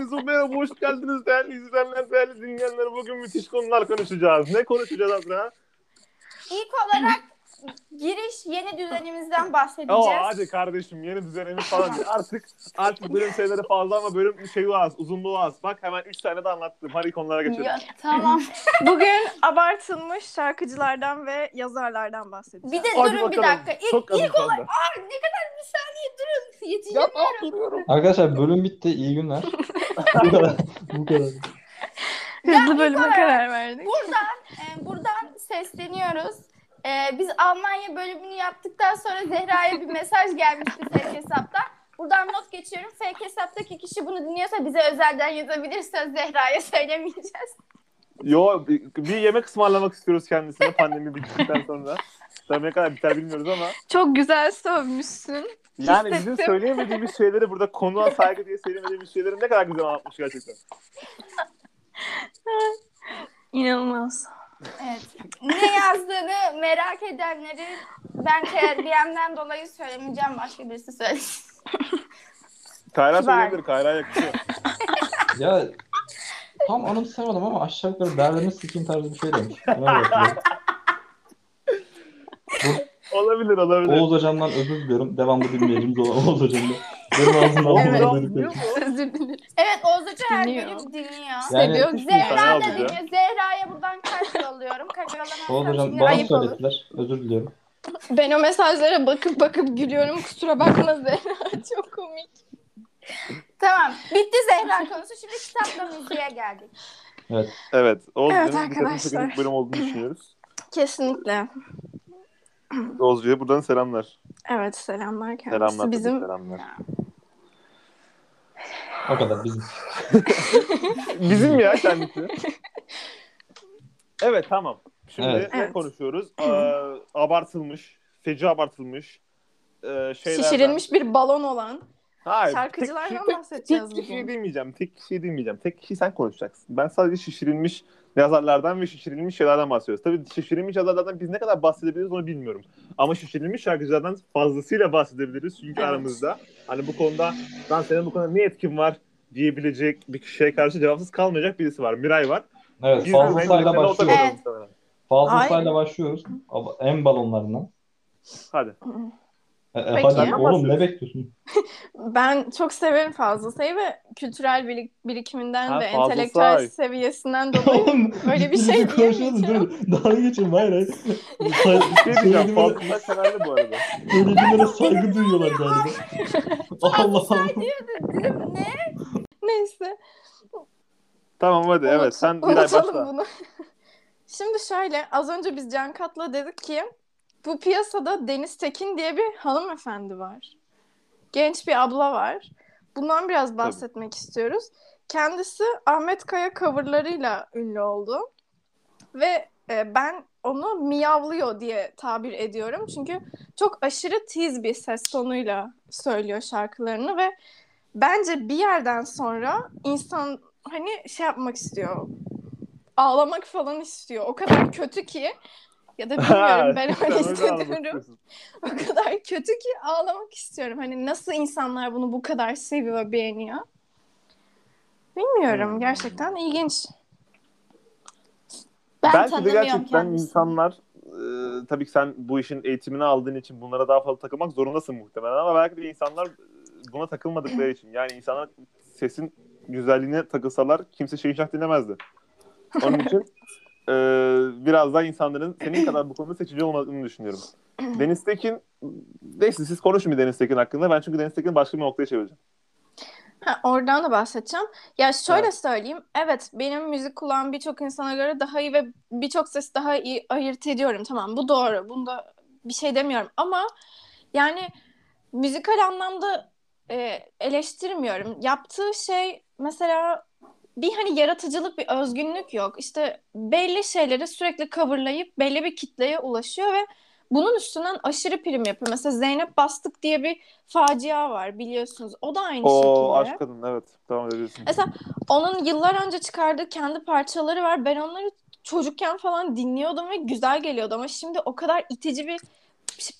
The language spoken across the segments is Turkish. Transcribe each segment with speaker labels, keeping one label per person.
Speaker 1: Hepiniz merhaba hoş geldiniz değerli izleyenler, değerli dinleyenler. Bugün müthiş konular konuşacağız. Ne konuşacağız Azra?
Speaker 2: İlk olarak giriş yeni düzenimizden
Speaker 1: Oo,
Speaker 2: bahsedeceğiz.
Speaker 1: hadi kardeşim yeni düzenimiz falan. artık artık bölüm sayıları fazla ama bölüm şeyi az, uzunluğu az. Bak hemen 3 tane de anlattım. Hadi konulara geçelim.
Speaker 2: Ya, tamam.
Speaker 3: Bugün abartılmış şarkıcılardan ve yazarlardan bahsedeceğiz.
Speaker 2: Bir de
Speaker 1: Hadi
Speaker 2: durun bir
Speaker 1: bakalım.
Speaker 2: dakika. İlk,
Speaker 1: Çok
Speaker 2: ilk
Speaker 1: sende.
Speaker 2: Aa, ne kadar bir saniye durun. Yetişemiyorum.
Speaker 4: Arkadaşlar bölüm bitti. İyi günler. bu kadar. Bu kadar.
Speaker 3: Hızlı bölüme karar verdik.
Speaker 2: Buradan, e, buradan sesleniyoruz. E, biz Almanya bölümünü yaptıktan sonra Zehra'ya bir mesaj gelmişti fake hesaptan. Buradan not geçiyorum. Fake hesaptaki kişi bunu dinliyorsa bize özelden yazabilir. Söz Zehra'ya söylemeyeceğiz.
Speaker 1: Yo bir, yemek ısmarlamak istiyoruz kendisine pandemi bittikten sonra. Tabii ne kadar biter bilmiyoruz ama.
Speaker 3: Çok güzel sövmüşsün.
Speaker 1: Yani bizim
Speaker 3: Hissettim.
Speaker 1: söyleyemediğimiz şeyleri burada konuğa saygı diye söyleyemediğimiz şeyleri ne kadar güzel anlatmış gerçekten.
Speaker 3: İnanılmaz.
Speaker 2: Evet. Ne yazdığını merak edenleri ben DM'den dolayı söylemeyeceğim. Başka birisi söylesin.
Speaker 1: Kayra
Speaker 2: Kibar.
Speaker 1: söyleyebilir. Kayra yakışıyor.
Speaker 4: Ya tam anımsamadım ama aşağı yukarı derleme sikim tarzı bir şey demiş. Bakıyorum.
Speaker 1: olabilir olabilir.
Speaker 4: Oğuz hocamdan özür diliyorum. Devamlı dinleyicimiz olan Oğuz hocam da. Benim ağzımdan
Speaker 3: Evet.
Speaker 1: dinliyor mu?
Speaker 3: Özür dilerim.
Speaker 2: Evet Oğuz her
Speaker 3: Dinliyor.
Speaker 2: bölüm dinliyor.
Speaker 4: Yani-
Speaker 3: Seviyor. Zehra.
Speaker 2: da dinliyor. Zehra'ya buradan kalp yolluyorum.
Speaker 4: Oğuz
Speaker 2: yollamazsam
Speaker 4: hocam bana
Speaker 2: ayıp olur.
Speaker 4: söylediler. Özür diliyorum.
Speaker 3: Ben o mesajlara bakıp bakıp gülüyorum. Kusura bakma Zehra. Çok komik.
Speaker 2: Tamam. Bitti Zehra konusu. Şimdi kitapla müziğe geldik.
Speaker 1: Evet. Oğuz
Speaker 3: Evet
Speaker 1: Hoca'nın dikkatini
Speaker 3: arkadaşlar.
Speaker 1: ilk bölüm olduğunu düşünüyoruz.
Speaker 3: Kesinlikle.
Speaker 1: Oğuzcu'ya buradan selamlar.
Speaker 3: Evet selamlar kendisi.
Speaker 1: Selamlar.
Speaker 3: Bizim
Speaker 1: Selamlar.
Speaker 4: O kadar bizim.
Speaker 1: Bizim ya kendisi. Evet tamam. Şimdi
Speaker 4: Evet.
Speaker 1: ne
Speaker 3: Evet.
Speaker 1: konuşuyoruz? Ee, abartılmış, feci abartılmış e, şeylerden.
Speaker 3: şişirilmiş bir balon olan
Speaker 1: Hayır,
Speaker 3: şarkıcılardan
Speaker 1: tek, tek,
Speaker 3: bahsedeceğiz
Speaker 1: tek kişi
Speaker 3: bugün.
Speaker 1: demeyeceğim. Tek kişi demeyeceğim. Tek kişi sen konuşacaksın. Ben sadece şişirilmiş yazarlardan ve şişirilmiş şeylerden bahsediyoruz. Tabii şişirilmiş yazarlardan biz ne kadar bahsedebiliriz onu bilmiyorum. Ama şişirilmiş şarkıcılardan fazlasıyla bahsedebiliriz. Çünkü
Speaker 3: Evet.
Speaker 1: aramızda hani bu konuda lan senin bu konuda ne etkin var diyebilecek bir kişiye karşı cevapsız kalmayacak birisi var. Miray var.
Speaker 4: Evet
Speaker 1: Biz
Speaker 4: fazla
Speaker 1: ortak
Speaker 4: başlıyoruz.
Speaker 2: Evet.
Speaker 4: Fazla
Speaker 3: Ay.
Speaker 4: sayıda başlıyoruz. En balonlarından.
Speaker 1: Hadi.
Speaker 4: E, e,
Speaker 3: Peki.
Speaker 4: hadi oğlum
Speaker 1: bahsediyorsun.
Speaker 4: ne bekliyorsun?
Speaker 3: Ben çok severim fazla sayı ve kültürel birik- birikiminden
Speaker 1: Ha,
Speaker 3: ve
Speaker 1: fazla
Speaker 3: entelektüel
Speaker 1: say.
Speaker 3: seviyesinden dolayı
Speaker 4: Oğlum
Speaker 3: Öyle bir
Speaker 4: ciddi
Speaker 3: şey
Speaker 4: ciddi konuşuyoruz,
Speaker 3: diyemeyeceğim.
Speaker 4: dur. Dalga geçelim hayır hayır. Say-
Speaker 1: Bir şey diyeceğim.
Speaker 4: söylediğime-
Speaker 1: Fazla severli bu arada.
Speaker 4: söylediğimlere saygı duyuyorlar galiba. Allah Allah.
Speaker 2: Dedim ne?
Speaker 3: neyse.
Speaker 1: Tamam hadi
Speaker 3: Unut-
Speaker 1: evet sen Miray
Speaker 3: unutalım
Speaker 1: başla.
Speaker 3: bunu. Şimdi şöyle az önce biz Can Kat'la dedik ki bu piyasada Deniz Tekin diye bir hanımefendi var. Genç bir abla var. Bundan biraz bahsetmek istiyoruz. Kendisi Ahmet Kaya coverlarıyla ünlü oldu. Ve e, ben onu miyavlıyor diye tabir ediyorum. Çünkü çok aşırı tiz bir ses tonuyla söylüyor şarkılarını ve bence bir yerden sonra insan hani şey yapmak istiyor. Ağlamak falan istiyor. O kadar kötü ki ya da bilmiyorum ben öyle hissediyorum. O kadar kötü ki ağlamak istiyorum. Hani nasıl insanlar bunu bu kadar seviyor, beğeniyor? Bilmiyorum.
Speaker 1: Hmm.
Speaker 3: Gerçekten ilginç.
Speaker 2: Ben
Speaker 1: Belki de gerçekten
Speaker 2: kendisini.
Speaker 1: insanlar e, tabii ki sen bu işin eğitimini aldığın için bunlara daha fazla takılmak zorundasın muhtemelen ama belki de insanlar buna takılmadıkları için yani insanlar sesin güzelliğine takılsalar kimse şeyi şah dinlemezdi. Onun için e, biraz daha insanların senin kadar bu konuda seçici olmadığını düşünüyorum. Deniz Tekin neyse siz konuşun bir Deniz Tekin hakkında. Ben çünkü Deniz Tekin'i başka bir noktaya çevireceğim.
Speaker 3: Ha, oradan da bahsedeceğim. Ya şöyle
Speaker 1: Evet.
Speaker 3: söyleyeyim. Evet benim müzik kullanan birçok insana göre daha iyi ve birçok ses daha iyi ayırt ediyorum. Tamam bu doğru. Bunda bir şey demiyorum. Ama yani müzikal anlamda e, eleştirmiyorum. Yaptığı şey mesela bir hani yaratıcılık, bir özgünlük yok. İşte belli şeyleri sürekli coverlayıp belli bir kitleye ulaşıyor ve bunun üstünden aşırı prim yapıyor. Mesela Zeynep Bastık diye bir facia var biliyorsunuz. O da aynı
Speaker 1: O
Speaker 3: şekilde.
Speaker 1: aşk kadın evet devam edebilirsin.
Speaker 3: Mesela onun yıllar önce çıkardığı kendi parçaları var. Ben onları çocukken falan dinliyordum ve güzel geliyordu ama şimdi o kadar itici bir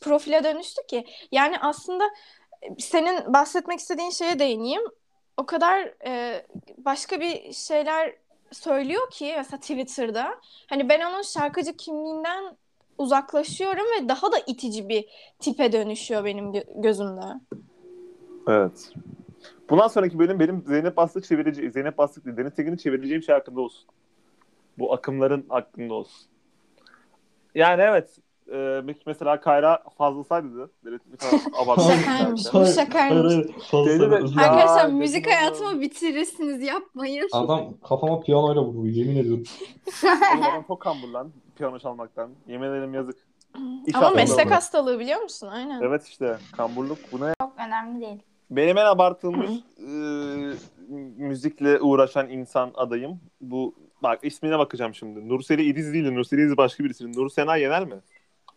Speaker 3: profile dönüştü ki. Yani aslında senin bahsetmek istediğin şeye değineyim. O kadar e, başka bir şeyler söylüyor ki mesela Twitter'da. Hani ben onun şarkıcı kimliğinden uzaklaşıyorum ve daha da itici bir tipe dönüşüyor benim gö- gözümde.
Speaker 1: Evet. Bundan sonraki bölüm benim Zeynep Bastık çevirici, Zeynep Bastık değil, Deniz Tekin'i çevireceğim şey olsun. Bu akımların hakkında olsun. Yani evet. E, mesela Kayra fazla saydı. Böyle ne kadar abartı.
Speaker 3: Şakaymış. Bu şakaymış.
Speaker 1: Dedi
Speaker 3: Arkadaşlar müzik hayatımı bitirirsiniz yapmayın.
Speaker 4: Adam kafama piyanoyla vuruyor yemin ediyorum.
Speaker 1: Adam çok kambur lan piyano çalmaktan. Yemin ederim yazık. İş
Speaker 3: Ama meslek
Speaker 1: bu.
Speaker 3: hastalığı biliyor musun? Aynen.
Speaker 1: Evet işte kamburluk. Bu ne?
Speaker 2: Çok önemli değil.
Speaker 1: Benim en abartılmış e, müzikle uğraşan insan adayım. Bu bak ismine bakacağım şimdi. Nurseli İdiz değil de Nurseli İdiz başka birisi. Nur Sena Yener mi?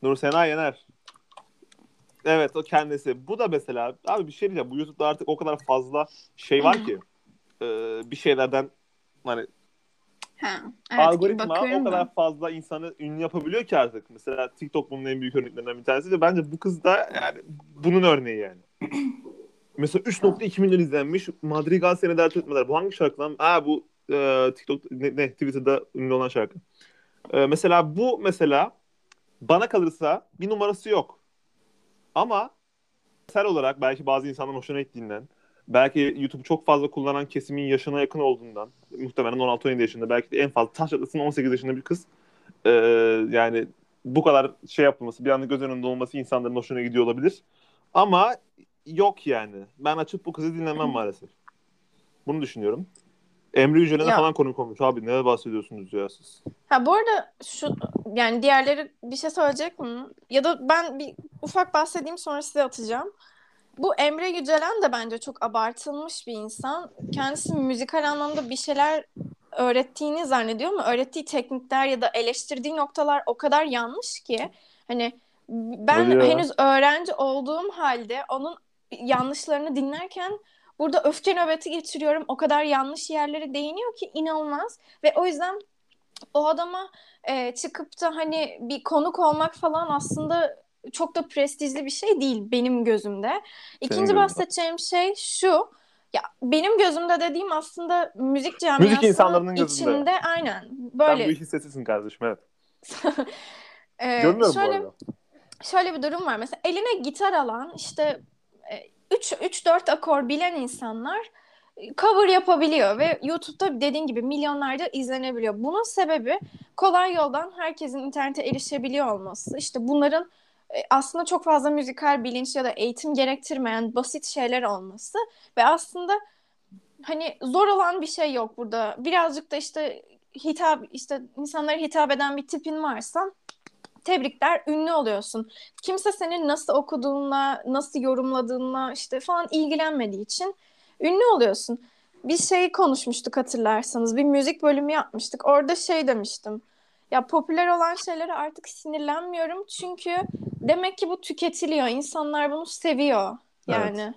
Speaker 1: Nur Sena Yener. Evet o kendisi. Bu da mesela abi bir şey diyeceğim. Bu YouTube'da artık o kadar fazla şey var ki e, bir şeylerden hani
Speaker 3: Ha, evet,
Speaker 1: algoritma o kadar
Speaker 3: da.
Speaker 1: fazla insanı ünlü yapabiliyor ki artık. Mesela TikTok bunun en büyük örneklerinden bir tanesi ve bence bu kız da yani bunun örneği yani. Mesela 3.2 milyon izlenmiş. Madrigal seni dert etmediler. Bu hangi şarkı lan? Aa bu e, TikTok ne, ne, Twitter'da ünlü olan şarkı. E, mesela bu mesela bana kalırsa bir numarası yok. Ama ser olarak belki bazı insanların hoşuna gittiğinden belki YouTube'u çok fazla kullanan kesimin yaşına yakın olduğundan muhtemelen 16-17 yaşında belki de en fazla taş çatlasın 18 yaşında bir kız Ee, yani bu kadar şey yapılması bir anda göz önünde olması insanların hoşuna gidiyor olabilir. Ama yok yani. Ben açıp bu kızı dinlemem maalesef. Bunu düşünüyorum Emre Yücel'e
Speaker 3: Ya.
Speaker 1: falan konuk olmuş abi ne bahsediyorsunuz ya siz
Speaker 3: Ha bu arada şu yani diğerleri bir şey söyleyecek mi? Ya da ben bir ufak bahsedeyim sonra size atacağım. Bu Emre Yücelen de bence çok abartılmış bir insan. Kendisi müzikal anlamda bir şeyler öğrettiğini zannediyor ama öğrettiği teknikler ya da eleştirdiği noktalar o kadar yanlış ki hani ben
Speaker 1: Öyle
Speaker 3: henüz öğrenci olduğum halde onun yanlışlarını dinlerken burada öfke nöbeti geçiriyorum. O kadar yanlış yerlere değiniyor ki inanılmaz ve o yüzden o adama e, çıkıp da hani bir konuk olmak falan aslında çok da prestijli bir şey değil benim gözümde. İkinci
Speaker 1: gözünde.
Speaker 3: bahsedeceğim şey şu. Ya benim gözümde dediğim aslında müzik camiasının
Speaker 1: insanlarının gözünde.
Speaker 3: içinde aynen
Speaker 1: sen
Speaker 3: böyle
Speaker 1: bu işin sesisin kardeşim evet
Speaker 3: e,
Speaker 1: görmüyorum
Speaker 3: şöyle
Speaker 1: bu arada
Speaker 3: şöyle bir durum var. Mesela eline gitar alan işte 3 3 4 akor bilen insanlar e, cover yapabiliyor ve YouTube'da dediğin gibi milyonlarca izlenebiliyor. Bunun sebebi kolay yoldan herkesin internete erişebiliyor olması. İşte bunların e, aslında çok fazla müzikal bilinç ya da eğitim gerektirmeyen basit şeyler olması ve aslında hani zor olan bir şey yok burada. Birazcık da işte hitap işte insanlara hitap eden bir tipin varsa tebrikler ünlü oluyorsun. Kimse senin nasıl okuduğunla, nasıl yorumladığınla işte falan ilgilenmediği için ünlü oluyorsun. Bir şey konuşmuştuk hatırlarsanız. Bir müzik bölümü yapmıştık. Orada şey demiştim. Ya popüler olan şeylere artık sinirlenmiyorum çünkü demek ki bu tüketiliyor. İnsanlar bunu seviyor. Yani.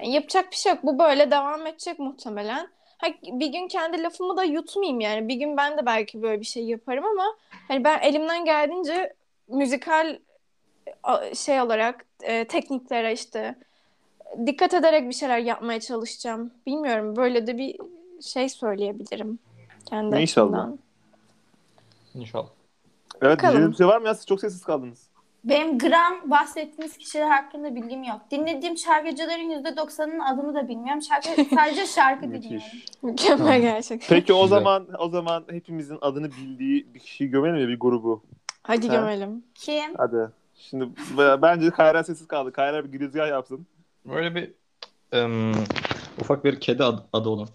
Speaker 3: Yani yapacak bir şey yok. Bu böyle devam edecek muhtemelen. Ha, bir gün kendi lafımı da yutmayayım yani. Bir gün ben de belki böyle bir şey yaparım ama hani ben elimden geldiğince müzikal şey olarak e, tekniklere işte dikkat ederek bir şeyler yapmaya çalışacağım. Bilmiyorum böyle de bir şey söyleyebilirim kendi
Speaker 1: İnşallah.
Speaker 3: açımdan.
Speaker 4: İnşallah.
Speaker 1: evet
Speaker 3: Bakalım.
Speaker 1: bir şey var mı ya siz çok sessiz kaldınız
Speaker 2: Benim gram bahsettiğiniz kişiler hakkında bilgim yok. Dinlediğim şarkıcıların %90'ının adını da bilmiyorum. Şarkı, sadece şarkı dinliyorum.
Speaker 3: Mükemmel
Speaker 4: Tamam.
Speaker 3: gerçekten.
Speaker 1: Peki o
Speaker 4: Güzel.
Speaker 1: zaman o zaman hepimizin adını bildiği bir kişiyi gömelim mi bir grubu?
Speaker 3: Hadi
Speaker 1: Ha.
Speaker 3: gömelim.
Speaker 2: Kim?
Speaker 1: Hadi. Şimdi b- bence Kayra sessiz kaldı. Kayra bir girizgah yapsın.
Speaker 4: Böyle bir em, ufak bir kedi ad- adı olan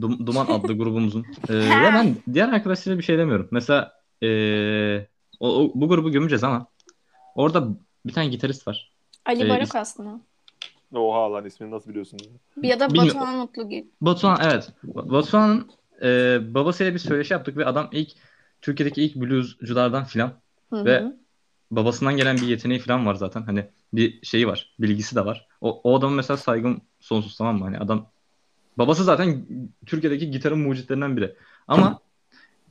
Speaker 4: Dum- Duman adlı grubumuzun. Ee, ya ben diğer arkadaşlara bir şey demiyorum. Mesela ee, o, o- bu grubu gömeceğiz ama orada bir tane gitarist var.
Speaker 3: Ali
Speaker 4: Ee,
Speaker 3: Barak
Speaker 4: is-
Speaker 3: aslında.
Speaker 1: Oha lan ismini nasıl biliyorsun?
Speaker 3: Ya da
Speaker 4: Bilmiyorum.
Speaker 3: Batuhan Mutlugil.
Speaker 4: Batuhan evet. Ba- Batuhan'ın ee, babasıyla bir söyleşi yaptık ve adam ilk Türkiye'deki ilk bluesculardan filan. Ve babasından gelen bir yeteneği falan var zaten. Hani bir şeyi var. Bilgisi de var. O, o adamın mesela saygım sonsuz tamam mı? Hani adam babası zaten Türkiye'deki gitarın mucitlerinden biri. Ama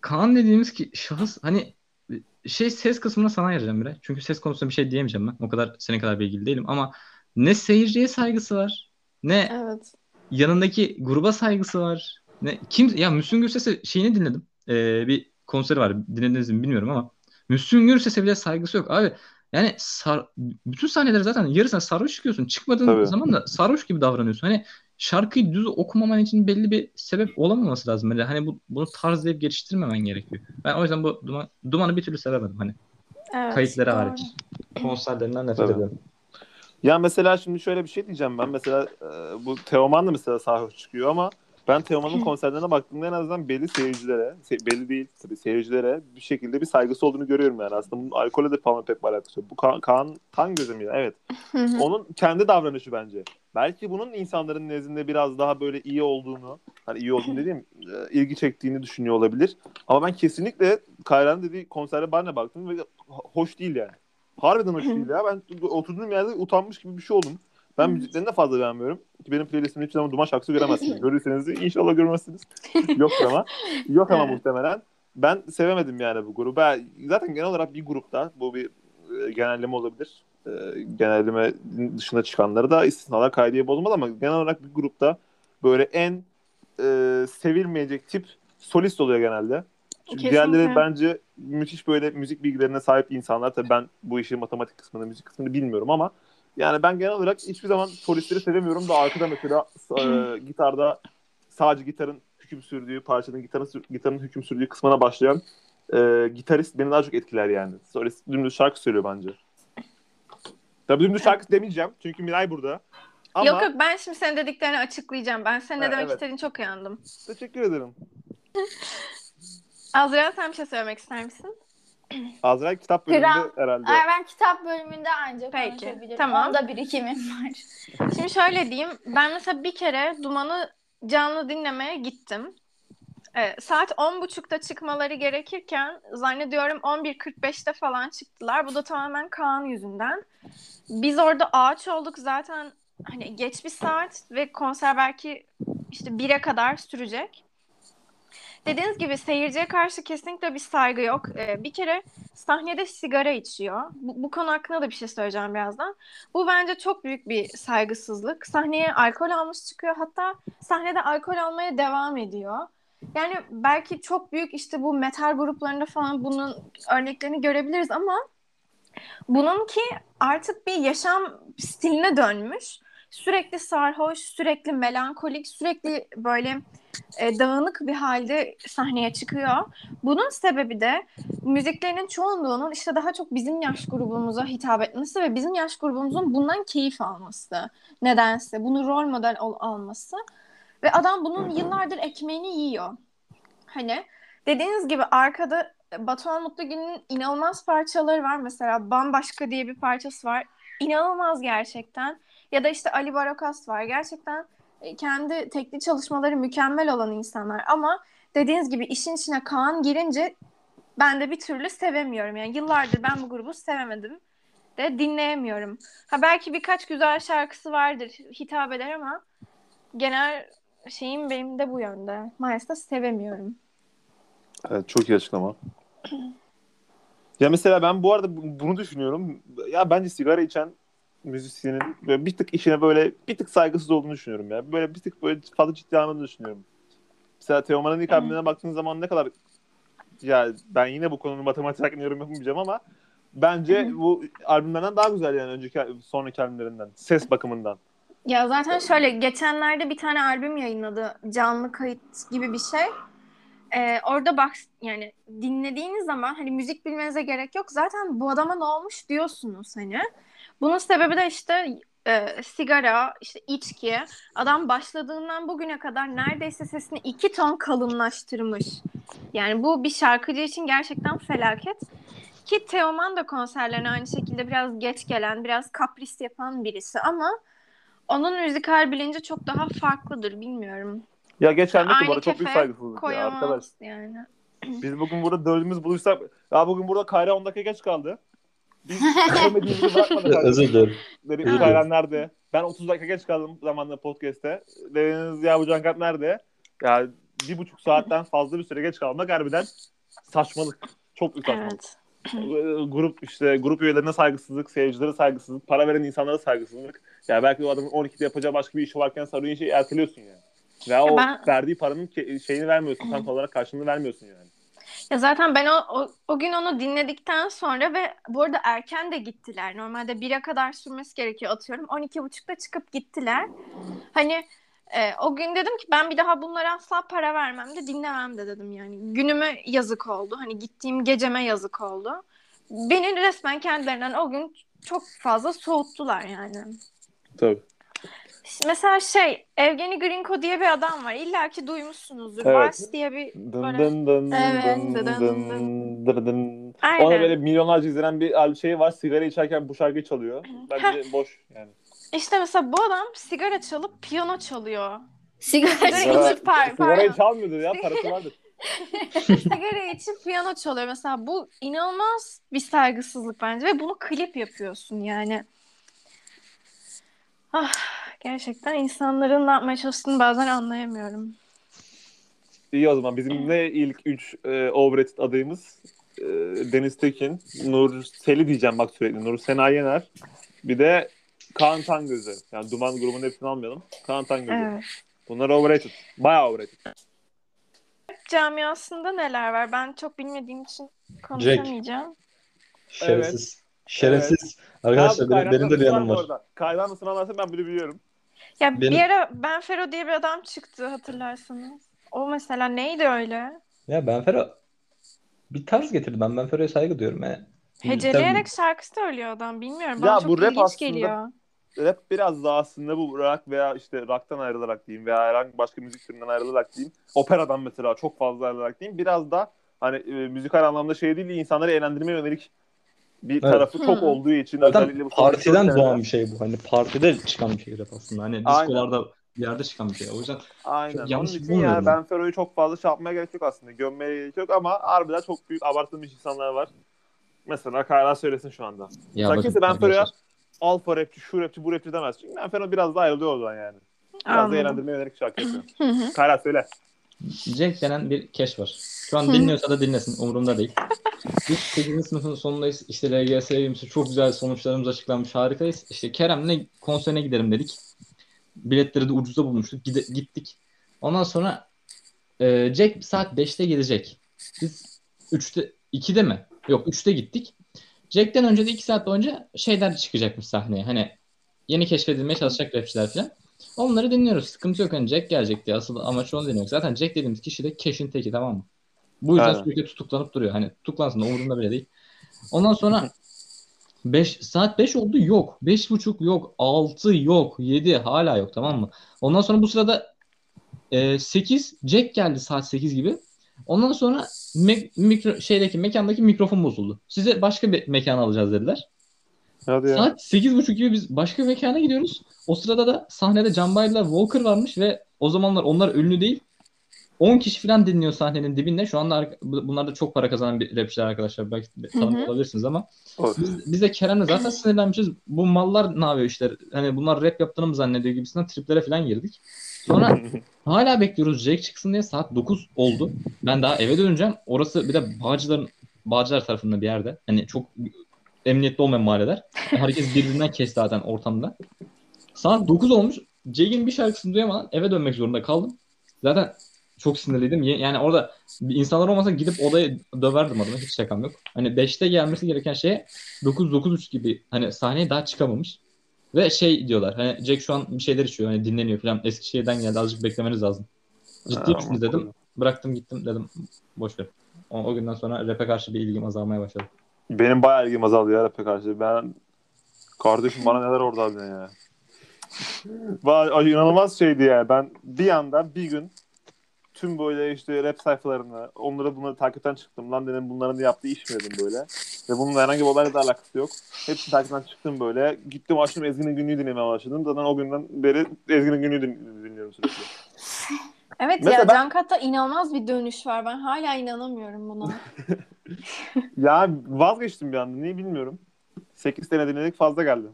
Speaker 4: Kaan dediğimiz ki şahıs hani şey ses kısmına sana ayıracağım bire. Çünkü ses konusunda bir şey diyemeyeceğim ben. O kadar senin kadar bilgili değilim ama ne seyirciye saygısı var ne
Speaker 3: Evet.
Speaker 4: yanındaki gruba saygısı var. Ne kim ya Müslüm Gürses'e şeyini dinledim. Ee, bir konseri var. Dinlediniz mi bilmiyorum ama Müslüm Gürses'e bile saygısı yok. Abi yani sar, bütün sahneleri zaten yarısına sarhoş çıkıyorsun. Çıkmadığın
Speaker 1: Tabii.
Speaker 4: zaman da sarhoş gibi davranıyorsun. Hani şarkıyı düz okumaman için belli bir sebep olamaması lazım. Böyle hani bu, bunu tarzlayıp geçiştirmemen gerekiyor. Ben o yüzden bu duman, dumanı bir türlü sevemedim. Hani
Speaker 3: Evet,
Speaker 4: kayıtları
Speaker 3: doğru.
Speaker 4: hariç. Konserlerinden nefret ediyorum.
Speaker 1: Ya mesela şimdi şöyle bir şey diyeceğim ben. Mesela e, bu Teoman da mesela sarhoş çıkıyor ama ben Teoman'ın konserlerine baktığımda en azından belli seyircilere, se- belli değil tabii seyircilere bir şekilde bir saygısı olduğunu görüyorum yani. Aslında bunun alkole de falan pek bir alakası yok. Bu Ka- Kaan Tan gözüm ya evet. Onun kendi davranışı bence. Belki bunun insanların nezdinde biraz daha böyle iyi olduğunu, hani iyi olduğunu dediğim e, ilgi çektiğini düşünüyor olabilir. Ama ben kesinlikle Kayra'nın dediği konserde ben de baktım ve ho- hoş değil yani. Harbiden hoş değil ya. Ben oturduğum yerde utanmış gibi bir şey oldum. Ben müziklerini de fazla beğenmiyorum. Ki benim playlistimde hiçbir zaman Duman şarkısı göremezsiniz. Görürseniz inşallah görmezsiniz. Yok ama. Yok ama muhtemelen. Ben sevemedim yani bu grubu. Ben, zaten genel olarak bir grupta bu bir e, genelleme olabilir. E, genelleme dışına çıkanları da istisnalar kaydiye bozmaz ama genel olarak bir grupta böyle en e, sevilmeyecek tip solist oluyor genelde. Çünkü
Speaker 3: Kesinlikle.
Speaker 1: diğerleri bence müthiş böyle müzik bilgilerine sahip insanlar. Tabii ben bu işin matematik kısmını, müzik kısmını bilmiyorum ama yani ben genel olarak hiçbir zaman solistleri sevemiyorum da arkada mesela e, gitarda sadece gitarın hüküm sürdüğü parçanın gitarın, gitarın hüküm sürdüğü kısmına başlayan e, gitarist beni daha çok etkiler yani. Solist dümdüz şarkı söylüyor bence. Tabii dümdüz şarkı demeyeceğim çünkü Miray burada. Ama
Speaker 3: Yok yok ben şimdi senin dediklerini açıklayacağım. Ben senin ne demek
Speaker 1: evet.
Speaker 3: istediğini çok iyi anladım.
Speaker 1: teşekkür ederim.
Speaker 3: Azra sen bir şey söylemek ister misin?
Speaker 1: Azrail kitap bölümünde
Speaker 2: Kral.
Speaker 1: herhalde.
Speaker 2: Ay, ben kitap bölümünde ancak
Speaker 3: Peki,
Speaker 2: konuşabilirim.
Speaker 3: tamam.
Speaker 2: Onda birikimim var.
Speaker 3: Şimdi şöyle diyeyim. Ben mesela bir kere Duman'ı canlı dinlemeye gittim. Ee, saat 10.30'da çıkmaları gerekirken zannediyorum 11.45'te falan çıktılar. Bu da tamamen Kaan yüzünden. Biz orada ağaç olduk zaten hani geç bir saat ve konser belki işte 1'e kadar sürecek. Dediğiniz gibi seyirciye karşı kesinlikle bir saygı yok. Ee, bir kere sahnede sigara içiyor. Bu, bu konu hakkında da bir şey söyleyeceğim birazdan. Bu bence çok büyük bir saygısızlık. Sahneye alkol almış çıkıyor. Hatta sahnede alkol almaya devam ediyor. Yani belki çok büyük işte bu metal gruplarında falan bunun örneklerini görebiliriz ama bununki artık bir yaşam stiline dönmüş. Sürekli sarhoş, sürekli melankolik, sürekli böyle e, dağınık bir halde sahneye çıkıyor. Bunun sebebi de müziklerinin çoğunluğunun işte daha çok bizim yaş grubumuza hitap etmesi ve bizim yaş grubumuzun bundan keyif alması. Nedense bunu rol model ol- alması ve adam bunun yıllardır ekmeğini yiyor. Hani dediğiniz gibi arkada Batuhan Mutlugül'ün inanılmaz parçaları var. Mesela Bambaşka diye bir parçası var. İnanılmaz gerçekten. Ya da işte Ali Barakas var. Gerçekten kendi teknik çalışmaları mükemmel olan insanlar. Ama dediğiniz gibi işin içine Kaan girince ben de bir türlü sevemiyorum. Yani yıllardır ben bu grubu sevemedim de dinleyemiyorum. Ha belki birkaç güzel şarkısı vardır, hitap eder ama genel şeyim benim de bu yönde. Maalesef sevemiyorum.
Speaker 1: Evet, çok iyi açıklama. Ya mesela ben bu arada bu- bunu düşünüyorum. Ya bence sigara içen müzisyenin böyle bir tık işine böyle bir tık saygısız olduğunu düşünüyorum ya. Böyle bir tık böyle fazla ciddi almadığını düşünüyorum. Mesela Teoman'ın ilk albümlerine baktığın zaman ne kadar ya ben yine bu konunun matematik hakkında yorum yapamayacağım ama bence bu albümlerden daha güzel yani önceki sonraki albümlerinden. Ses bakımından.
Speaker 3: Ya zaten şöyle geçenlerde bir tane albüm yayınladı. Canlı kayıt gibi bir şey. Ee, orada bak yani dinlediğiniz zaman hani müzik bilmenize gerek yok. Zaten bu adama ne olmuş diyorsunuz hani. Bunun sebebi de işte e, sigara, işte içki. Adam başladığından bugüne kadar neredeyse sesini iki ton kalınlaştırmış. Yani bu bir şarkıcı için gerçekten felaket. Ki Teoman da konserlerine aynı şekilde biraz geç gelen, biraz kapris yapan birisi ama onun müzikal bilinci çok daha farklıdır bilmiyorum.
Speaker 1: Ya geçen de ki çok büyük saygısızlık ya arkadaş.
Speaker 3: Yani.
Speaker 1: Biz bugün burada dördümüz buluşsak ya bugün burada Kayra 10 dakika geç kaldı. Biz sevmediğimizi bırakmadık.
Speaker 4: Özür dilerim.
Speaker 1: Dedik
Speaker 4: Evet.
Speaker 1: Kayra nerede? Ben 30 dakika geç kaldım zamanında podcast'te. Dediniz ya bu Cankat nerede? Ya bir buçuk saatten fazla bir süre geç kalmak harbiden saçmalık. Çok büyük saçmalık.
Speaker 3: Evet.
Speaker 1: Ee, Grup işte grup üyelerine saygısızlık, seyircilere saygısızlık, para veren insanlara saygısızlık. Yani belki o adamın 12'de yapacağı başka bir işi varken sarı şeyi erteliyorsun yani. Veya o
Speaker 3: Ben-
Speaker 1: verdiği paranın şeyini vermiyorsun. Tam olarak karşılığını vermiyorsun yani.
Speaker 3: Ya zaten ben o, o, o gün onu dinledikten sonra ve bu arada erken de gittiler. Normalde 1'e kadar sürmesi gerekiyor atıyorum. 12.30'da çıkıp gittiler. Hani e, o gün dedim ki ben bir daha bunlara asla para vermem de dinlemem de dedim yani. Günüme yazık oldu. Hani gittiğim geceme yazık oldu. Beni resmen kendilerinden o gün çok fazla soğuttular yani.
Speaker 1: Tabii.
Speaker 3: Mesela şey Evgeni Grinko diye bir adam var. İlla ki duymuşsunuzdur.
Speaker 1: Evet.
Speaker 3: Vals diye bir
Speaker 1: Dın
Speaker 3: Böyle-
Speaker 1: dın dın
Speaker 3: Evet,
Speaker 1: dın
Speaker 3: dın
Speaker 1: dın.
Speaker 3: Aynen.
Speaker 1: Ona böyle milyonlarca izlenen bir şey var. Sigara içerken bu şarkıyı çalıyor. Bence boş yani.
Speaker 3: İşte mesela bu adam sigara çalıp piyano çalıyor.
Speaker 2: Sigara
Speaker 3: içip par,
Speaker 1: Sigarayı çalmıyordur ya. Parası vardır.
Speaker 3: sigara içip piyano çalıyor. Mesela bu inanılmaz bir saygısızlık bence ve bunu klip yapıyorsun yani. Ah, gerçekten insanların ne yapmaya çalıştığını bazen anlayamıyorum.
Speaker 1: İyi o zaman. Bizim ne ilk 3 e, overrated adayımız? E, Deniz Tekin, Nur Seli diyeceğim bak sürekli. Nur Sena Yener. Bir de Kaan Tangözü. Yani Duman grubunun hepsini almayalım. Kaan Tangözü.
Speaker 3: Evet.
Speaker 1: Bunlar overrated. Bayağı overrated.
Speaker 3: Camiasında neler var? Ben çok bilmediğim için konuşamayacağım.
Speaker 4: Şerefsiz. Şerefsiz. Arkadaşlar benim, benim de bir yanım var.
Speaker 1: Kaydan mısın anlarsam ben bunu biliyorum.
Speaker 3: Ya
Speaker 4: Benim-
Speaker 3: bir ara Ben Fero diye bir adam çıktı hatırlarsanız. O mesela neydi öyle?
Speaker 4: Ya Ben Fero bir tarz getirdi. Ben Ben Fero'ya saygı duyuyorum. Yani,
Speaker 3: Heceleyerek şarkı söylüyor adam. Bilmiyorum. Bana
Speaker 1: Ya
Speaker 3: çok
Speaker 1: bu rap
Speaker 3: ilginç
Speaker 1: aslında-
Speaker 3: geliyor.
Speaker 1: Rap biraz daha aslında bu rock veya işte rock'tan ayrılarak diyeyim veya herhangi başka müzik türünden ayrılarak diyeyim. Operadan mesela çok fazla ayrılarak diyeyim. Biraz da hani e, müzikal anlamda şey değil insanları eğlendirmeye yönelik bir
Speaker 4: Evet.
Speaker 1: tarafı çok
Speaker 3: Hı.
Speaker 1: olduğu için
Speaker 4: Zaten
Speaker 1: özellikle bu
Speaker 4: partiden doğan
Speaker 1: senede-
Speaker 4: bir şey bu. Hani partide çıkan bir şey rap aslında. Hani
Speaker 1: Aynen.
Speaker 4: diskolarda bir yerde çıkan bir şey. O yüzden
Speaker 1: Aynen.
Speaker 4: Çok yanlış
Speaker 1: Onun için yani
Speaker 4: ben.
Speaker 1: Fero'yu çok fazla şey yapmaya gerek yok aslında. Gömmeye gerek yok ama harbiden çok büyük abartılmış insanlar var. Mesela Kayra söylesin şu anda.
Speaker 4: ya
Speaker 1: Sen
Speaker 4: bakın
Speaker 1: kimse Ben Fero'ya alfa rapçi, şu rapçi, bu rapçi demez. Çünkü Ben Fero biraz daha ayrılıyor oradan yani. Biraz da eğlendirmeye yönelik şarkı yapıyor. Kayra söyle.
Speaker 4: Jack denen bir keş var. Şu an dinliyorsa da dinlesin. Umurumda değil. Biz 8. sınıfın sonundayız. İşte LGS'ymiş. Çok güzel sonuçlarımız açıklanmış. Harikayız. İşte Kerem'le konserine gidelim dedik. Biletleri de ucuza bulmuştuk. Gide- gittik. Ondan sonra e, Jack saat 5'te gelecek. Biz 3'te 2'de mi? Yok 3'te gittik. Jack'ten önce de 2 saat boyunca şeyler çıkacakmış sahneye. Hani yeni keşfedilmeye çalışacak rapçiler falan. Onları dinliyoruz. Sıkıntı yok. Hani Jack gelecek diye. Asıl amaç onu dinlemek. Zaten Jack dediğimiz kişi de Cash'in teki tamam mı? Bu yüzden
Speaker 1: Aynen.
Speaker 4: sürekli tutuklanıp duruyor. Hani tutuklansın da umurunda bile değil. Ondan sonra 5 saat 5 oldu yok. 5.30 yok. 6 yok. 7 hala yok tamam mı? Ondan sonra bu sırada e, 8 Jack geldi saat 8 gibi. Ondan sonra me- mikro, şeydeki mekandaki mikrofon bozuldu. Size başka bir mekan alacağız dediler.
Speaker 1: Hadi ya.
Speaker 4: Saat 8.30 gibi biz başka bir mekana gidiyoruz. O sırada da sahnede Can Bayır'la Walker varmış ve o zamanlar onlar ünlü değil. 10 kişi falan dinliyor sahnenin dibinde. Şu anda ar- bu- bunlar da çok para kazanan bir rapçiler arkadaşlar. Belki tanımıyor olabilirsiniz ama
Speaker 1: Olur.
Speaker 4: biz, biz de Kerem'le zaten sinirlenmişiz. Bu mallar ne yapıyor işte? Hani bunlar rap yaptığını mı zannediyor gibisinden triplere falan girdik. Sonra hala bekliyoruz Jack çıksın diye saat 9 oldu. Ben daha eve döneceğim. Orası bir de Bağcılar'ın Bağcılar tarafında bir yerde. Hani çok emniyetli olmayan mahalleler. Herkes birbirinden kesti zaten ortamda. Saat 9 olmuş. Jack'in bir şarkısını duyamadan eve dönmek zorunda kaldım. Zaten çok sinirliydim. Yani orada insanlar olmasa gidip odaya döverdim adamı. Hiç şakam yok. Hani 5'te gelmesi gereken şeye 9-9.30 gibi hani sahneye daha çıkamamış. Ve şey diyorlar hani Jack şu an bir şeyler içiyor hani dinleniyor falan. Eskişehir'den geldi azıcık beklemeniz lazım. Ciddi
Speaker 1: Ha,
Speaker 4: misiniz dedim. Bıraktım gittim dedim boş ver. O, o günden sonra rap'e karşı bir ilgim azalmaya başladı.
Speaker 1: Benim bayağı ilgim azaldı ya rap'e karşı. Ben kardeşim bana neler orada harbiden ya. Vay, ay, inanılmaz şeydi ya. Ben bir anda bir gün tüm böyle işte rap sayfalarını, onları bunları takipten çıktım. Lan dedim bunların yaptığı iş mi dedim böyle. Ve bunun herhangi bir olayla da alakası yok. Hepsini takipten çıktım böyle. Gittim açtım Ezgi'nin günlüğü dinlemeye başladım. Zaten o günden beri Ezgi'nin günlüğü din- dinliyorum sürekli.
Speaker 3: Evet
Speaker 1: Mesela
Speaker 3: ya
Speaker 1: ben-
Speaker 3: Can Kat'ta inanılmaz bir dönüş var. Ben hala inanamıyorum buna.
Speaker 1: Ya vazgeçtim bir anda. Niye bilmiyorum. 8 sene dinledik fazla geldi.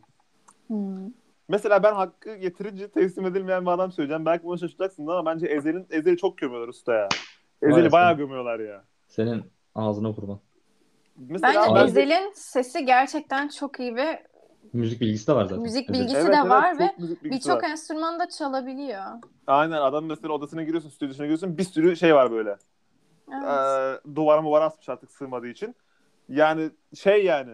Speaker 3: Hmm.
Speaker 1: Mesela ben hakkı getirince teslim edilmeyen bir adam söyleyeceğim. Belki bunu şaşıracaksın ama bence Ezel'in Ezel'i çok gömüyorlar usta ya. Ezel'i bayağı gömüyorlar ya.
Speaker 4: Senin ağzına kurban.
Speaker 1: Mesela
Speaker 3: Bence
Speaker 1: ben-
Speaker 3: Ezel'in sesi gerçekten çok iyi ve
Speaker 4: Müzik bilgisi de var zaten.
Speaker 3: Müzik bilgisi de var ve birçok enstrüman da çalabiliyor.
Speaker 1: Aynen adam mesela odasına giriyorsun, stüdyosuna giriyorsun bir sürü şey var böyle.
Speaker 3: Evet.
Speaker 1: Ee, duvara muvara asmış artık sığmadığı için. Yani şey yani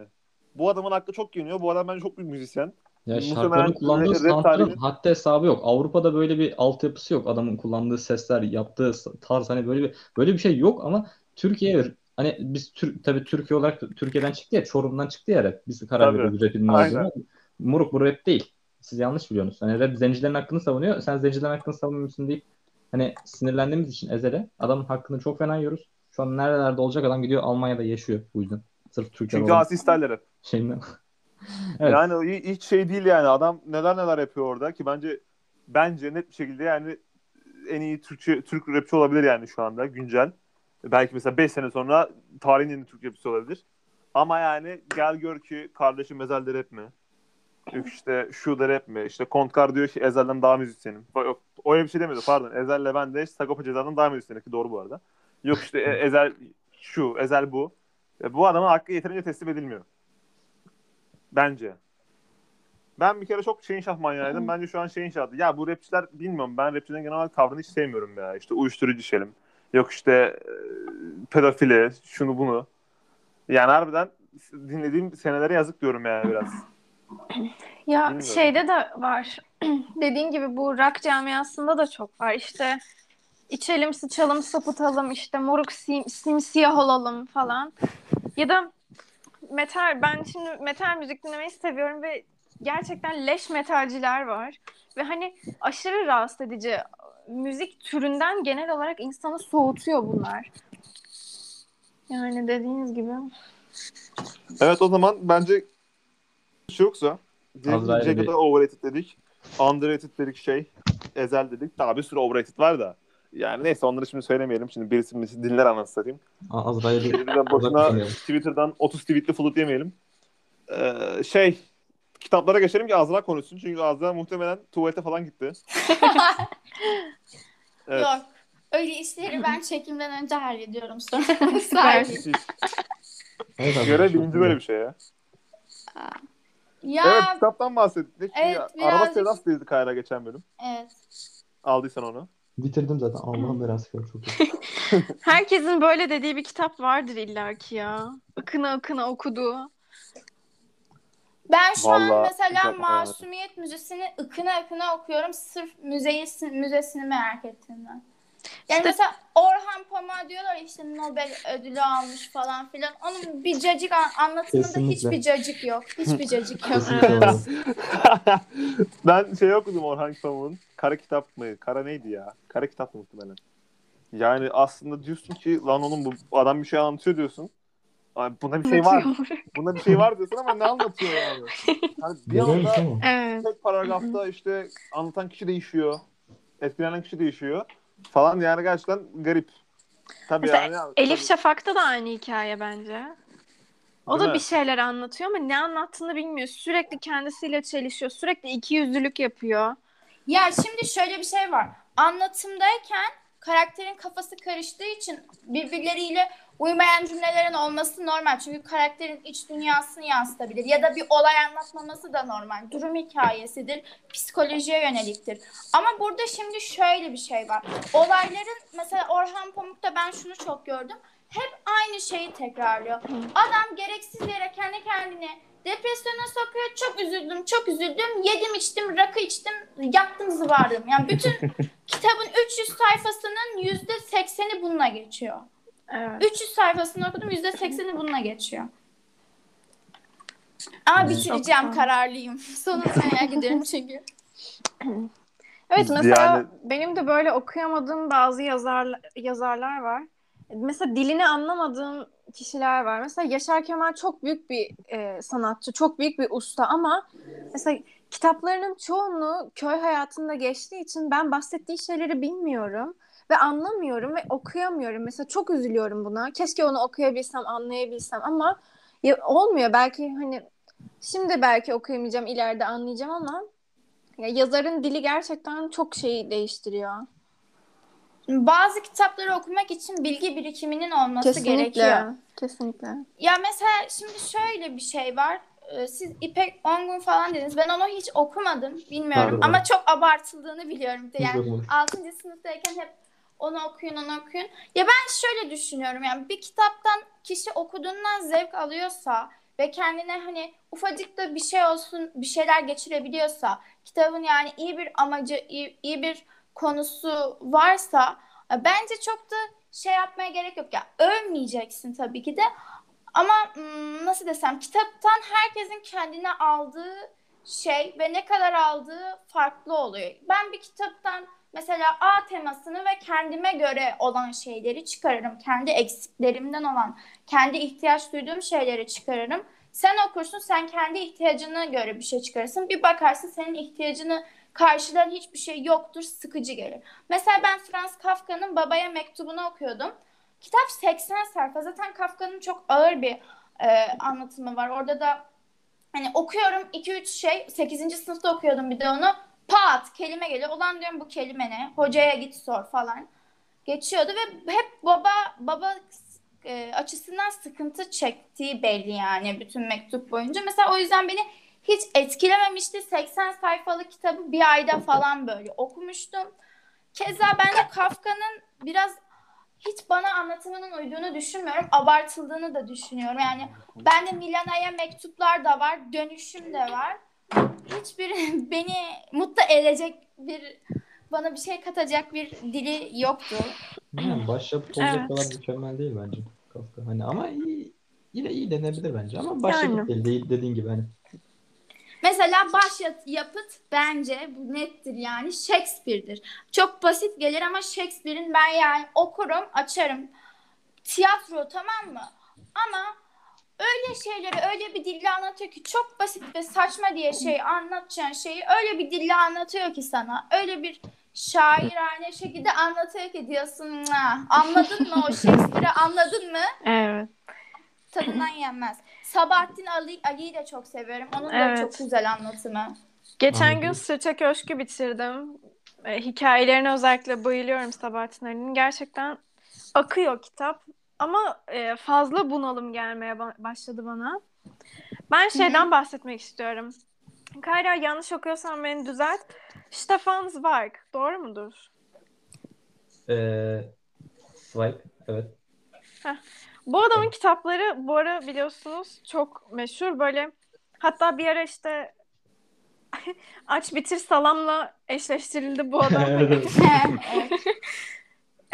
Speaker 1: bu adamın hakkı çok yeniyor. Bu adam bence çok büyük müzisyen.
Speaker 4: Ya
Speaker 1: Muhtemelen
Speaker 4: şarkıların kullandığı
Speaker 1: tarihinin-
Speaker 4: haddi hesabı yok. Avrupa'da böyle bir altyapısı yok. Adamın kullandığı sesler, yaptığı tarz hani böyle bir böyle bir şey yok ama Türkiye hani biz Tür tabii Türkiye olarak Türkiye'den çıktı ya Çorum'dan çıktı ya rap. Biz karar
Speaker 1: Tabii.
Speaker 4: veriyoruz rap'in olduğunu. Moruk bu rap değil. Siz yanlış biliyorsunuz. Hani rap zencilerin hakkını savunuyor. Sen zencilerin hakkını savunmuyorsun deyip hani sinirlendiğimiz için Ezel'e adamın hakkını çok fena yiyoruz. Şu an nerelerde olacak adam gidiyor Almanya'da yaşıyor bu yüzden. Sırf Türkiye'de
Speaker 1: Çünkü
Speaker 4: olan
Speaker 1: asi style'leri.
Speaker 4: şeyinden. evet.
Speaker 1: Yani hiç şey değil yani. Adam neler neler yapıyor orada ki bence bence net bir şekilde yani en iyi Türkçe Türk rapçi olabilir yani şu anda güncel. Belki mesela 5 sene sonra tarihin en iyi Türk rapçisi olabilir. Ama yani gel gör ki kardeşim Ezel de rap mi? Yok işte şu da rap mi? İşte Kontkar diyor ki Ezel'den daha müzisyenim. Yok, öyle bir şey demedi pardon. Ezel'le ben de Sagopa Ceza'dan daha müzisyenim ki doğru bu arada. Yok işte E- Ezel şu, Ezel bu. E, bu adamın hakkı yeterince teslim edilmiyor. Bence. Ben bir kere çok şeyin şah manyağıydım. Bence şu an şeyin şahı. Ya bu rapçiler bilmiyorum. Ben rapçilerin genel olarak tavrını hiç sevmiyorum ya. İşte uyuşturucu şelim. Yok işte e, pedofili, şunu bunu. Yani harbiden dinlediğim senelere yazık diyorum yani biraz.
Speaker 3: Ya
Speaker 1: Bilmiyorum.
Speaker 3: şeyde de var. Dediğin gibi bu rock camiasında da çok var. İşte içelim, sıçalım, sapıtalım, işte moruk sim, simsiyah olalım falan. Ya da metal, ben şimdi metal müzik dinlemeyi seviyorum ve gerçekten leş metalciler var. Ve hani aşırı rahatsız edici. Müzik türünden genel olarak insanı soğutuyor bunlar. Yani dediğiniz gibi.
Speaker 1: Evet o zaman bence hiç yoksa
Speaker 4: Azrail'e
Speaker 1: diyecek
Speaker 4: bir-
Speaker 1: kadar overrated dedik. Underrated dedik şey. Ezel dedik. Daha bir sürü overrated var da. Yani neyse onları şimdi söylemeyelim. Şimdi birisi birisi dinler anasını satayım.
Speaker 4: Azrail'i
Speaker 1: Bizden boşuna
Speaker 4: Uzaklaşmayalım.
Speaker 1: Twitter'dan 30 tweetli flüt yemeyelim. Ee, şey kitaplara geçelim ki Azra konuşsun. Çünkü Azra muhtemelen tuvalete falan gitti. Evet.
Speaker 2: Yok. Öyle işleri ben çekimden önce hallediyorum sonra.
Speaker 3: Süper.
Speaker 1: Göre bilinci böyle bir şey ya.
Speaker 2: Ya
Speaker 1: Evet kitaptan bahsettik.
Speaker 2: Evet,
Speaker 1: Araba
Speaker 2: birazcık-
Speaker 1: sevdası dedi Kayra geçen bölüm.
Speaker 2: evet.
Speaker 1: Aldıysan onu.
Speaker 4: Bitirdim zaten. Allah'ın belası çok iyi.
Speaker 3: Herkesin böyle dediği bir kitap vardır illaki ya. Akına akına okuduğu.
Speaker 2: Ben şu an
Speaker 1: Vallahi
Speaker 2: mesela
Speaker 1: güzel,
Speaker 2: Masumiyet Müzesi'ni ıkına ıkına okuyorum sırf müzeyi, müzesini merak ettiğimden. Yani
Speaker 3: İşte-
Speaker 2: mesela Orhan Pamuk'a diyorlar işte Nobel ödülü almış falan filan. Onun bir cacık an- anlatımında
Speaker 4: Kesinlikle.
Speaker 2: hiçbir cacık yok. Hiçbir cacık yok.
Speaker 1: Ben şey okudum Orhan Pamuk'un. Kara kitap mı? Kara neydi ya? Kara kitap mı muhtemelen? Yani aslında diyorsun ki lan oğlum bu adam bir şey anlatıyor diyorsun. Ay, bunda bir şey var. Bunda bir şey var diyorsun ama ne anlatıyor yani? yani bir anda.
Speaker 3: Evet.
Speaker 1: tek paragrafta işte anlatan kişi değişiyor. Etkilenen kişi değişiyor. Falan yani gerçekten garip. Tabii
Speaker 3: Mesela
Speaker 1: yani.
Speaker 3: Elif
Speaker 1: tabii.
Speaker 3: Şafak'ta da aynı hikaye bence. O
Speaker 1: Değil
Speaker 3: da
Speaker 1: mi?
Speaker 3: bir şeyler anlatıyor ama ne anlattığını bilmiyor. Sürekli kendisiyle çelişiyor. Sürekli ikiyüzlülük yapıyor.
Speaker 2: Ya şimdi şöyle bir şey var. Anlatımdayken karakterin kafası karıştığı için birbirleriyle uymayan cümlelerin olması normal. Çünkü karakterin iç dünyasını yansıtabilir. Ya da bir olay anlatmaması da normal. Durum hikayesidir. Psikolojiye yöneliktir. Ama burada şimdi şöyle bir şey var. Olayların mesela Orhan Pamuk'ta ben şunu çok gördüm. Hep aynı şeyi tekrarlıyor. Adam gereksiz yere kendi kendine depresyona sokuyor. Çok üzüldüm, çok üzüldüm. Yedim, içtim, rakı içtim, yaktım, zıvardım. Yani bütün kitabın 300 sayfasının %80'i bununla geçiyor.
Speaker 3: Evet.
Speaker 2: 300 sayfasını okudum, %80'i bununla geçiyor. Ama bitireceğim, kararlıyım. Sonunu merak ediyorum çünkü.
Speaker 3: Evet mesela
Speaker 1: Yani-
Speaker 3: benim de böyle okuyamadığım bazı yazar, yazarlar var. Mesela dilini anlamadığım kişiler var. Mesela Yaşar Kemal çok büyük bir e, sanatçı, çok büyük bir usta ama mesela kitaplarının çoğunluğu köy hayatında geçtiği için ben bahsettiği şeyleri bilmiyorum ve anlamıyorum ve okuyamıyorum. Mesela çok üzülüyorum buna. Keşke onu okuyabilsem, anlayabilsem ama ya, olmuyor. Belki hani şimdi belki okuyamayacağım, ileride anlayacağım ama ya yazarın dili gerçekten çok şeyi değiştiriyor.
Speaker 2: Bazı kitapları okumak için bilgi birikiminin olması gerekiyor.
Speaker 3: Kesinlikle.
Speaker 2: Ya mesela şimdi şöyle bir şey var. e, siz İpek Ongun falan dediniz. Ben onu hiç okumadım. Bilmiyorum.
Speaker 4: Pardon.
Speaker 2: Ama çok abartıldığını biliyorum. Yani
Speaker 4: okumadım.
Speaker 2: 6. sınıftayken hep onu okuyun onu okuyun. Ya ben şöyle düşünüyorum yani bir kitaptan kişi okuduğundan zevk alıyorsa ve kendine hani ufacık da bir şey olsun bir şeyler geçirebiliyorsa kitabın yani iyi bir amacı iyi, iyi bir konusu varsa e, bence çok da şey yapmaya gerek yok. Ya övmeyeceksin tabii ki de ama hmm, nasıl desem kitaptan herkesin kendine aldığı şey ve ne kadar aldığı farklı oluyor. Ben bir kitaptan mesela A temasını ve kendime göre olan şeyleri çıkarırım. Kendi eksiklerimden olan, kendi ihtiyaç duyduğum şeyleri çıkarırım. Sen okursun, sen kendi ihtiyacına göre bir şey çıkarırsın. Bir bakarsın senin ihtiyacını karşılayan hiçbir şey yoktur, sıkıcı gelir. Mesela ben Franz Kafka'nın Babaya Mektubunu okuyordum. Kitap 80 sayfa. Zaten Kafka'nın çok ağır bir e, anlatımı var. Orada da hani okuyorum 2-3 şey. 8. sınıfta okuyordum bir de onu. Pat kelime geliyor. Ulan diyorum bu kelime ne? Hocaya git sor falan. Geçiyordu ve hep baba baba e, açısından sıkıntı çektiği belli yani bütün mektup boyunca. Mesela o yüzden beni hiç etkilememişti. 80 sayfalık kitabı bir ayda falan böyle okumuştum. Keza bence Kafka'nın biraz hiç bana anlatımının uyduğunu düşünmüyorum. Abartıldığını da düşünüyorum. Yani bende Milana'ya mektuplar da var. Dönüşüm de var. Hiçbir beni mutlu edecek bir bana bir şey katacak bir dili yoktu.
Speaker 5: Yani başyapıt olacak
Speaker 3: Evet.
Speaker 5: kadar mükemmel değil bence Kafka. Hani ama iyi, yine iyi denebilir bence ama başyapıt
Speaker 3: Yani.
Speaker 5: değil, değil dediğin gibi hani.
Speaker 2: Mesela başyapıt bence bu nettir yani Shakespeare'dir. Çok basit gelir ama Shakespeare'in ben yani okurum, açarım. Tiyatro tamam mı? Ama öyle şeyleri öyle bir dille anlatıyor ki çok basit ve saçma diye şey anlatacağın şeyi öyle bir dille anlatıyor ki sana. Öyle bir şairane şekilde anlatıyor ki diyorsun "Mua, anladın mı o Shakespeare'i anladın mı?
Speaker 3: Evet.
Speaker 2: Tadından yenmez. Sabahattin Ali, Ali'yi de çok seviyorum. Onun da
Speaker 3: Evet.
Speaker 2: çok güzel anlatımı.
Speaker 3: Geçen gün. Sırça Köşkü bitirdim. E, hikayelerine özellikle bayılıyorum Sabahattin Ali'nin. Gerçekten akıyor kitap. Ama e, fazla bunalım gelmeye ba- başladı bana. Ben şeyden bahsetmek istiyorum. Kayra yanlış okuyorsam beni düzelt. Stefan Zweig. Doğru mudur?
Speaker 5: Ee, Swipe, evet.
Speaker 3: Bu adamın kitapları bu ara biliyorsunuz çok meşhur. Böyle hatta bir ara işte Aç Bitir Salam'la eşleştirildi bu adam.
Speaker 5: Evet,
Speaker 2: Evet.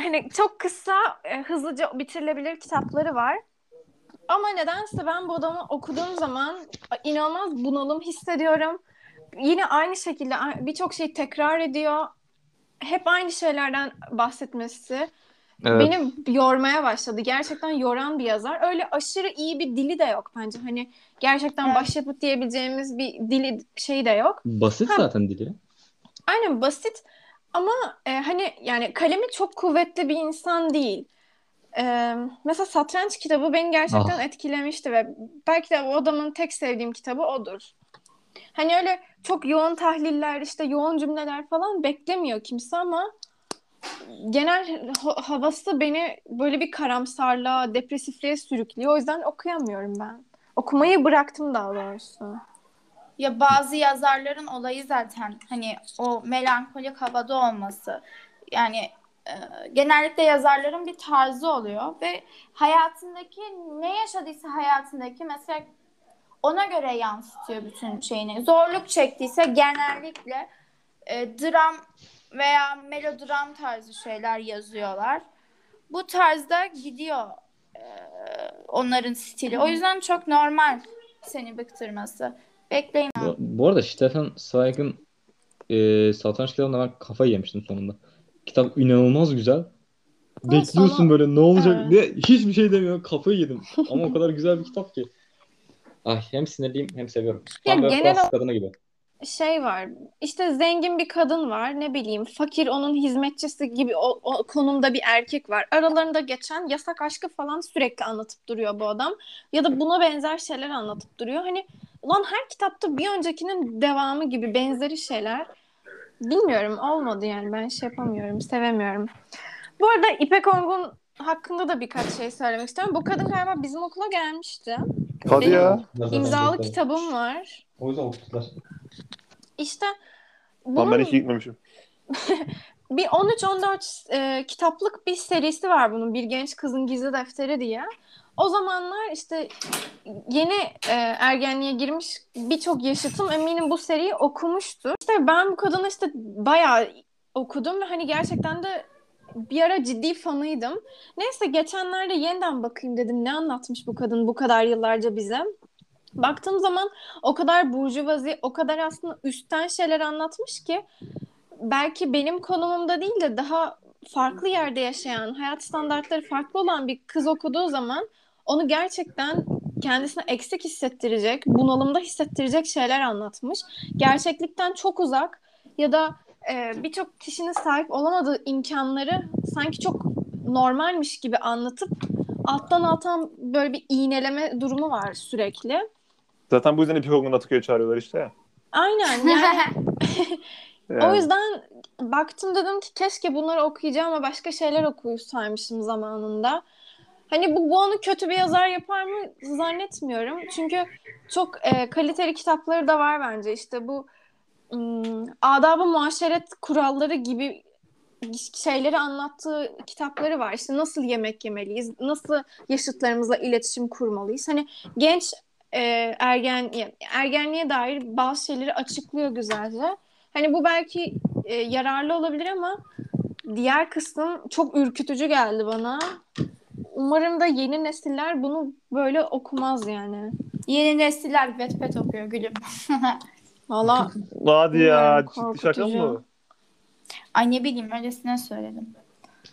Speaker 3: hani çok kısa, e, hızlıca bitirilebilir kitapları var. Ama nedense ben bu adamı okuduğum zaman inanılmaz bunalım hissediyorum. Yine aynı şekilde birçok şey tekrar ediyor. Hep aynı şeylerden bahsetmesi
Speaker 4: Evet.
Speaker 3: beni yormaya başladı. Gerçekten yoran bir yazar. Öyle aşırı iyi bir dili de yok bence. Hani gerçekten
Speaker 2: Evet.
Speaker 3: başyapıt diyebileceğimiz bir dili şeyi de yok.
Speaker 4: Basit
Speaker 3: Ha.
Speaker 4: zaten dili.
Speaker 3: Aynen basit ama e, hani yani kalemi çok kuvvetli bir insan değil. E, mesela Satranç kitabı beni gerçekten etkilemişti ve belki de o adamın tek sevdiğim kitabı odur. Hani öyle çok yoğun tahliller, işte yoğun cümleler falan beklemiyor kimse ama genel ha- havası beni böyle bir karamsarlığa, depresifliğe sürüklüyor. O yüzden okuyamıyorum ben. Okumayı bıraktım daha doğrusu.
Speaker 2: Ya bazı yazarların olayı zaten hani o melankolik havada olması. Yani e, genellikle yazarların bir tarzı oluyor ve hayatındaki ne yaşadıysa hayatındaki mesela ona göre yansıtıyor bütün şeyini. Zorluk çektiyse genellikle e, dram veya melodram tarzı şeyler yazıyorlar. Bu tarzda gidiyor e, onların stili. O yüzden çok normal seni bıktırması. Bekleyin
Speaker 4: Bu, bu arada Stefan Zweig'in e, satranç kitabında ben kafayı yemiştim sonunda. Kitap inanılmaz güzel. Bekliyorsun
Speaker 3: sana-
Speaker 4: böyle ne olacak
Speaker 3: Evet.
Speaker 4: diye hiçbir şey demiyor. Kafayı yedim. Ama o kadar güzel bir kitap ki. Ay hem sinirliyim hem seviyorum.
Speaker 3: Ya
Speaker 4: Tam
Speaker 3: genel
Speaker 4: Fransız kadını gibi.
Speaker 3: şey var. İşte zengin bir kadın var. Ne bileyim fakir onun hizmetçisi gibi o, o konumda bir erkek var. Aralarında geçen yasak aşkı falan sürekli anlatıp duruyor bu adam. Ya da buna benzer şeyler anlatıp duruyor. Hani ulan her kitapta bir öncekinin devamı gibi benzeri şeyler. Bilmiyorum olmadı yani ben şey yapamıyorum sevemiyorum. Bu arada İpek Ongun hakkında da birkaç şey söylemek istiyorum. Bu kadın galiba bizim okula gelmişti.
Speaker 1: Hadi
Speaker 3: Benim
Speaker 1: ya.
Speaker 3: İmzalı kitabım var.
Speaker 5: O yüzden okuttular.
Speaker 3: İşte
Speaker 1: Lan ben
Speaker 3: bunun
Speaker 1: hiç gitmemişim.
Speaker 3: bir 13-14 e, kitaplık bir serisi var bunun. Bir Genç Kızın Gizli Defteri diye. O zamanlar işte yeni e, ergenliğe girmiş birçok yaşıtım eminim bu seriyi okumuştu. İşte ben bu kadını işte bayağı okudum ve hani gerçekten de bir ara ciddi fanıydım. Neyse geçenlerde yeniden bakayım dedim ne anlatmış bu kadın bu kadar yıllarca bize. Baktığım zaman o kadar burjuvazi, o kadar aslında üstten şeyler anlatmış ki belki benim konumumda değil de daha farklı yerde yaşayan, hayat standartları farklı olan bir kız okuduğu zaman onu gerçekten kendisine eksik hissettirecek, bunalımda hissettirecek şeyler anlatmış. Gerçeklikten çok uzak ya da e, birçok kişinin sahip olamadığı imkanları sanki çok normalmiş gibi anlatıp alttan alttan böyle bir iğneleme durumu var sürekli.
Speaker 1: Zaten bu yüzden Epikog'un Ataköy'e çağırıyorlar işte ya.
Speaker 3: Aynen yani o yüzden baktım dedim ki keşke bunları okuyacağım ama başka şeyler okuyursaymışım zamanında. Hani bu, onu kötü bir yazar yapar mı zannetmiyorum. Çünkü çok e, kaliteli kitapları da var bence. İşte bu ım, adab-ı muaşeret kuralları gibi şeyleri anlattığı kitapları var. İşte nasıl yemek yemeliyiz, nasıl yaşıtlarımızla iletişim kurmalıyız. Hani genç e, ergen ergenliğe dair bazı şeyleri açıklıyor güzelce. Hani bu belki e, yararlı olabilir ama diğer kısım çok ürkütücü geldi bana. Umarım da yeni nesiller bunu böyle okumaz yani.
Speaker 2: Yeni nesiller Wattpad okuyor gülüm.
Speaker 3: Valla
Speaker 1: Hadi ya. Ciddi şaka mı?
Speaker 2: Ay ne bileyim öylesine söyledim.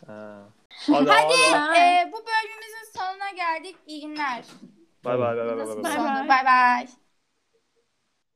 Speaker 1: Ha. Hadi hadi.
Speaker 2: Ee, bu bölümümüzün sonuna geldik. İyi günler.
Speaker 1: Bay bay bay bay
Speaker 3: bay.
Speaker 2: Bay bay.